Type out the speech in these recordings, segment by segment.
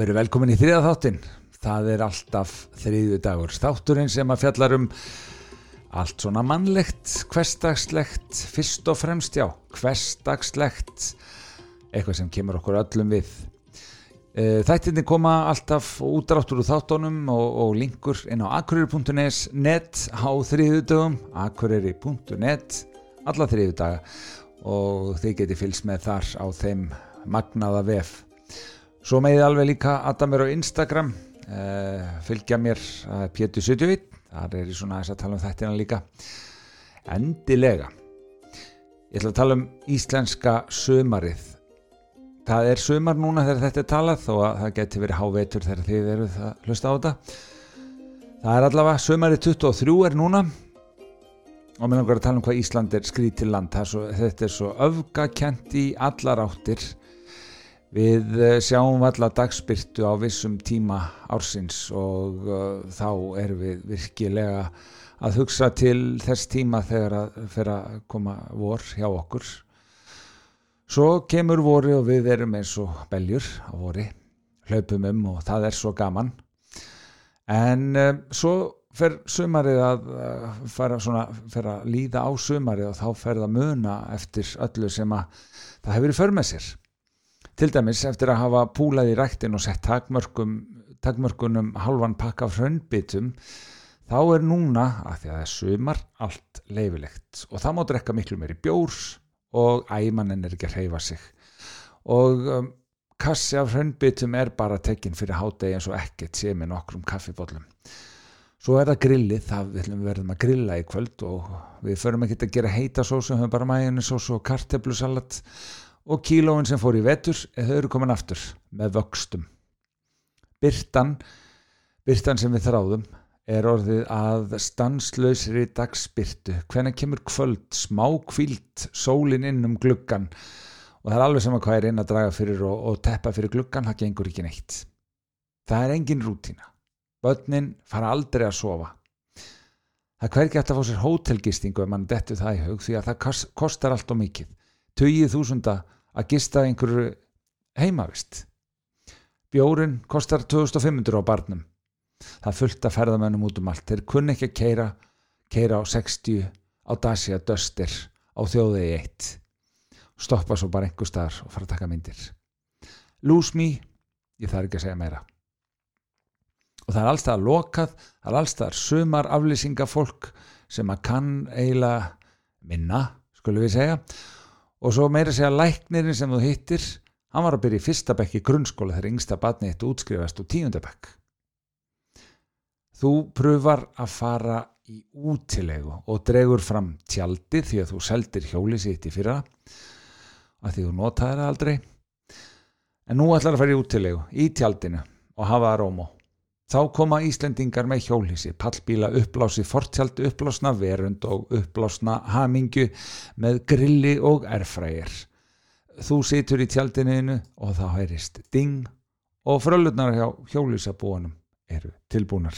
Veru velkomin í þriða þáttin. Það er alltaf þriðju dagur. Þátturinn sem að fjallar um allt svona mannlegt, hverstagslegt, fyrst og fremst já, hverstagslegt, eitthvað sem kemur okkur öllum við. Eh, Þættinni koma alltaf útráttur úr þáttunum og, og linkur inn á akureyri.net net á þriðju dögum, akureyri.net alla þriðju daga og þið geti fylgst með þar á þeim magnaða vef. Svo meðið alveg líka að það mér á Instagram uh, fylgja mér uh, Pétur 71 þar er ég svona að tala um þættina líka. Endilega ég ætla að tala um íslenska sömarið það er sömar núna þegar þetta er talað þó að það geti verið hávetur þegar þið eruð að hlusta á þetta. Það er allavega sömarið 23 er núna. Og mér langar að tala um hvað Ísland er skrítið land. Er svo, þetta er svo öfgakent í allar áttir Við eh, sjáum alla dagspyrtu á vissum tíma ársins og uh, þá erum við virkilega að hugsa til þess tíma þegar að fyrir að koma vor hjá okkur. Svo kemur vori og við erum eins og beljur á vori, hlaupum um og það er svo gaman. En uh, svo fer sumarið að uh, fara svona, fer að líða á sumarið og þá fer það muna eftir öllu sem að það hefur í för með sér. Til dæmis eftir að hafa púlað í rættin og sett takmörkunum halvan pakka af hraunbitum þá er núna, að því að það er sumar, allt leifilegt og það má drekka miklu meiri bjórs og æmannin er ekki að hreyfa sig. Og um, kassi af hraunbitum er bara tekinn fyrir hádegi eins og ekkert sé með nokkrum kaffibóllum. Svo er það grillið, það verðum að grilla í kvöld og við förum ekki að gera heita sósu, við höfum bara mæjunisósu og karteblusalat og kílóin sem fór í vetur þau eru komin aftur með vöxtum. Byrtan Byrtan sem við þráðum er orðið að stanslausri dagsbyrtu hvenna kemur kvöld, smá kvílt sólin inn um gluggan og það er alveg sama hvað er inn að draga fyrir og, og teppa fyrir gluggan, það gengur ekki neitt. Það er engin rútina börnin fara aldrei að sofa. Það hver ekki að fá sér hótelgistingu ef mann dettu það í hug því að það kostar allt og mikið 20.000 að gista einhverju heimavist. Bjórin kostar 2500 á barnum. Það fullt að ferðamennum út um allt. Þeir kunni ekki að keira keira á 60 á Dacia Duster á þjóðegi 1 stoppa svo bara einhver staðar og fara að taka myndir. Lose me ég þarf ekki að segja meira. Og það er alltaf lokað það er alltaf sumar aflýsinga fólk sem að kann eiginlega minna, skulum við segja og svo meira segja læknirinn sem þú hittir hann var að byrja í fyrsta bekk í grunnskóla þegar yngsta batni eitt útskrifast úr tíundabekk þú pröfar að fara í útilegu og dregur fram tjaldi því að þú seldir hjóli sitt í fyrra að því þú notaði það aldrei. En nú ætlar að fara í útilegu í tjaldinu og hafa það rómó Þá koma Íslendingar með hjólísi, pallbíla uppblási, fortjald uppblásna verund og uppblásna hamingu með grilli og erfrægir. Þú situr í tjaldinu og þá heyrist ding og fröllunar hjá hjólísabúanum eru tilbúnar.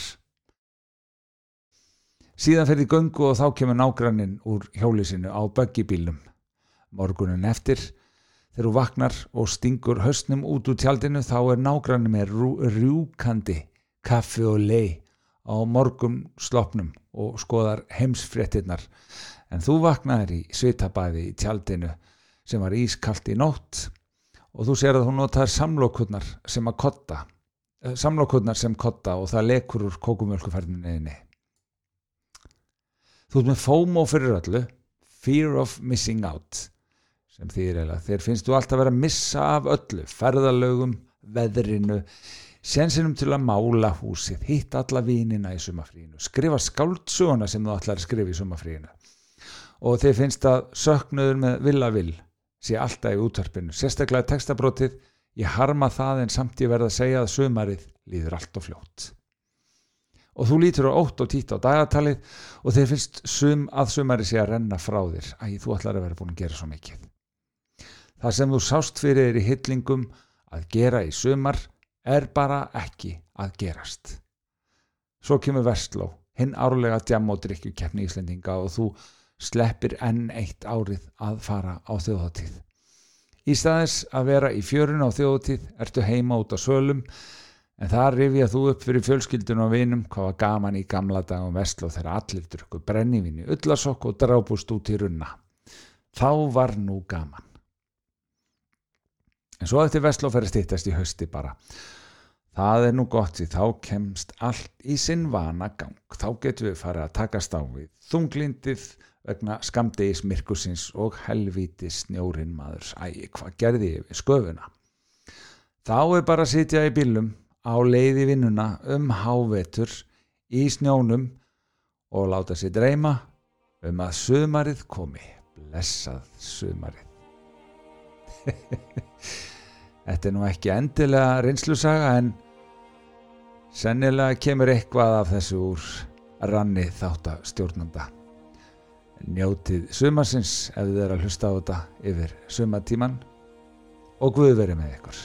Síðan fer því göngu og þá kemur nágrannin úr hjólísinu á böggibílnum. Morgunin eftir, þegar þú vaknar og stingur höstnum út úr tjaldinu þá er nágrannin með rjúkandi kaffi og lei á morgum slopnum og skoðar heimsfrettinnar en þú vaknaðir í svitabæði í tjaldinu sem var ískallt í nótt og þú sér að hún notar samlokkurnar sem að kotta eh, samlokkurnar sem kotta og það lekur úr kókumjölkuferðinni þú ert með FOMO fyrir öllu Fear of Missing Out sem þýðir eða þér finnst þú alltaf að vera að missa af öllu ferðalögum, veðrinu sensinum til að mála húsið, hitt alla vínina í sumafríinu, skrifa skáldsuguna sem þú ætlar að skrifa í sumafríinu og þeir finnst að söknuður með vilja vil sé alltaf í útvarpinu, sérstaklega textabrótið ég harma það en samt ég verða að segja að sumarið líður allt og fljótt. Og þú lítur á ótt og tít á dagatalið og þeir finnst sum, að sumari sé að renna frá þér. Að þú ætlar að vera búin að gera svo mikið. Það sem þú sást fyrir þér í hyllingum að gera í sumar er bara ekki að gerast. Svo kemur Vestló, hinn árlega djam og drikkjukeppni í Íslendinga og þú sleppir enn eitt árið að fara á þjóðatíð. Í staðis að vera í fjörun á þjóðtíð ertu heima út á sölum en það rifja þú upp fyrir fjölskyldun og vinum hvað var gaman í gamla dag og vestló þegar allir drukku brennivinni, ullasokk og drábúst út í runna. Þá var nú gaman. En svo eftir vestló fyrir stýttast í hösti bara. Það er nú gott því þá kemst allt í sinn vana gang. Þá getum við farið að takast á við þunglindið vegna skamdegis myrkusins og helvíti snjórin maðurs. Æ, hvað gerði ég við sköfuna? Þá er bara að sitja í bílum á leiði vinnuna um hávetur í snjónum og láta sér dreyma um að sömarið komi. Blessað sömarið. Þetta er nú ekki endilega reynslusaga en sennilega kemur eitthvað af þessu úr ranni þáttastjórnanda. Njótið sumarsins ef þið er að hlusta á þetta yfir sumatíman og Guð verið með ykkur.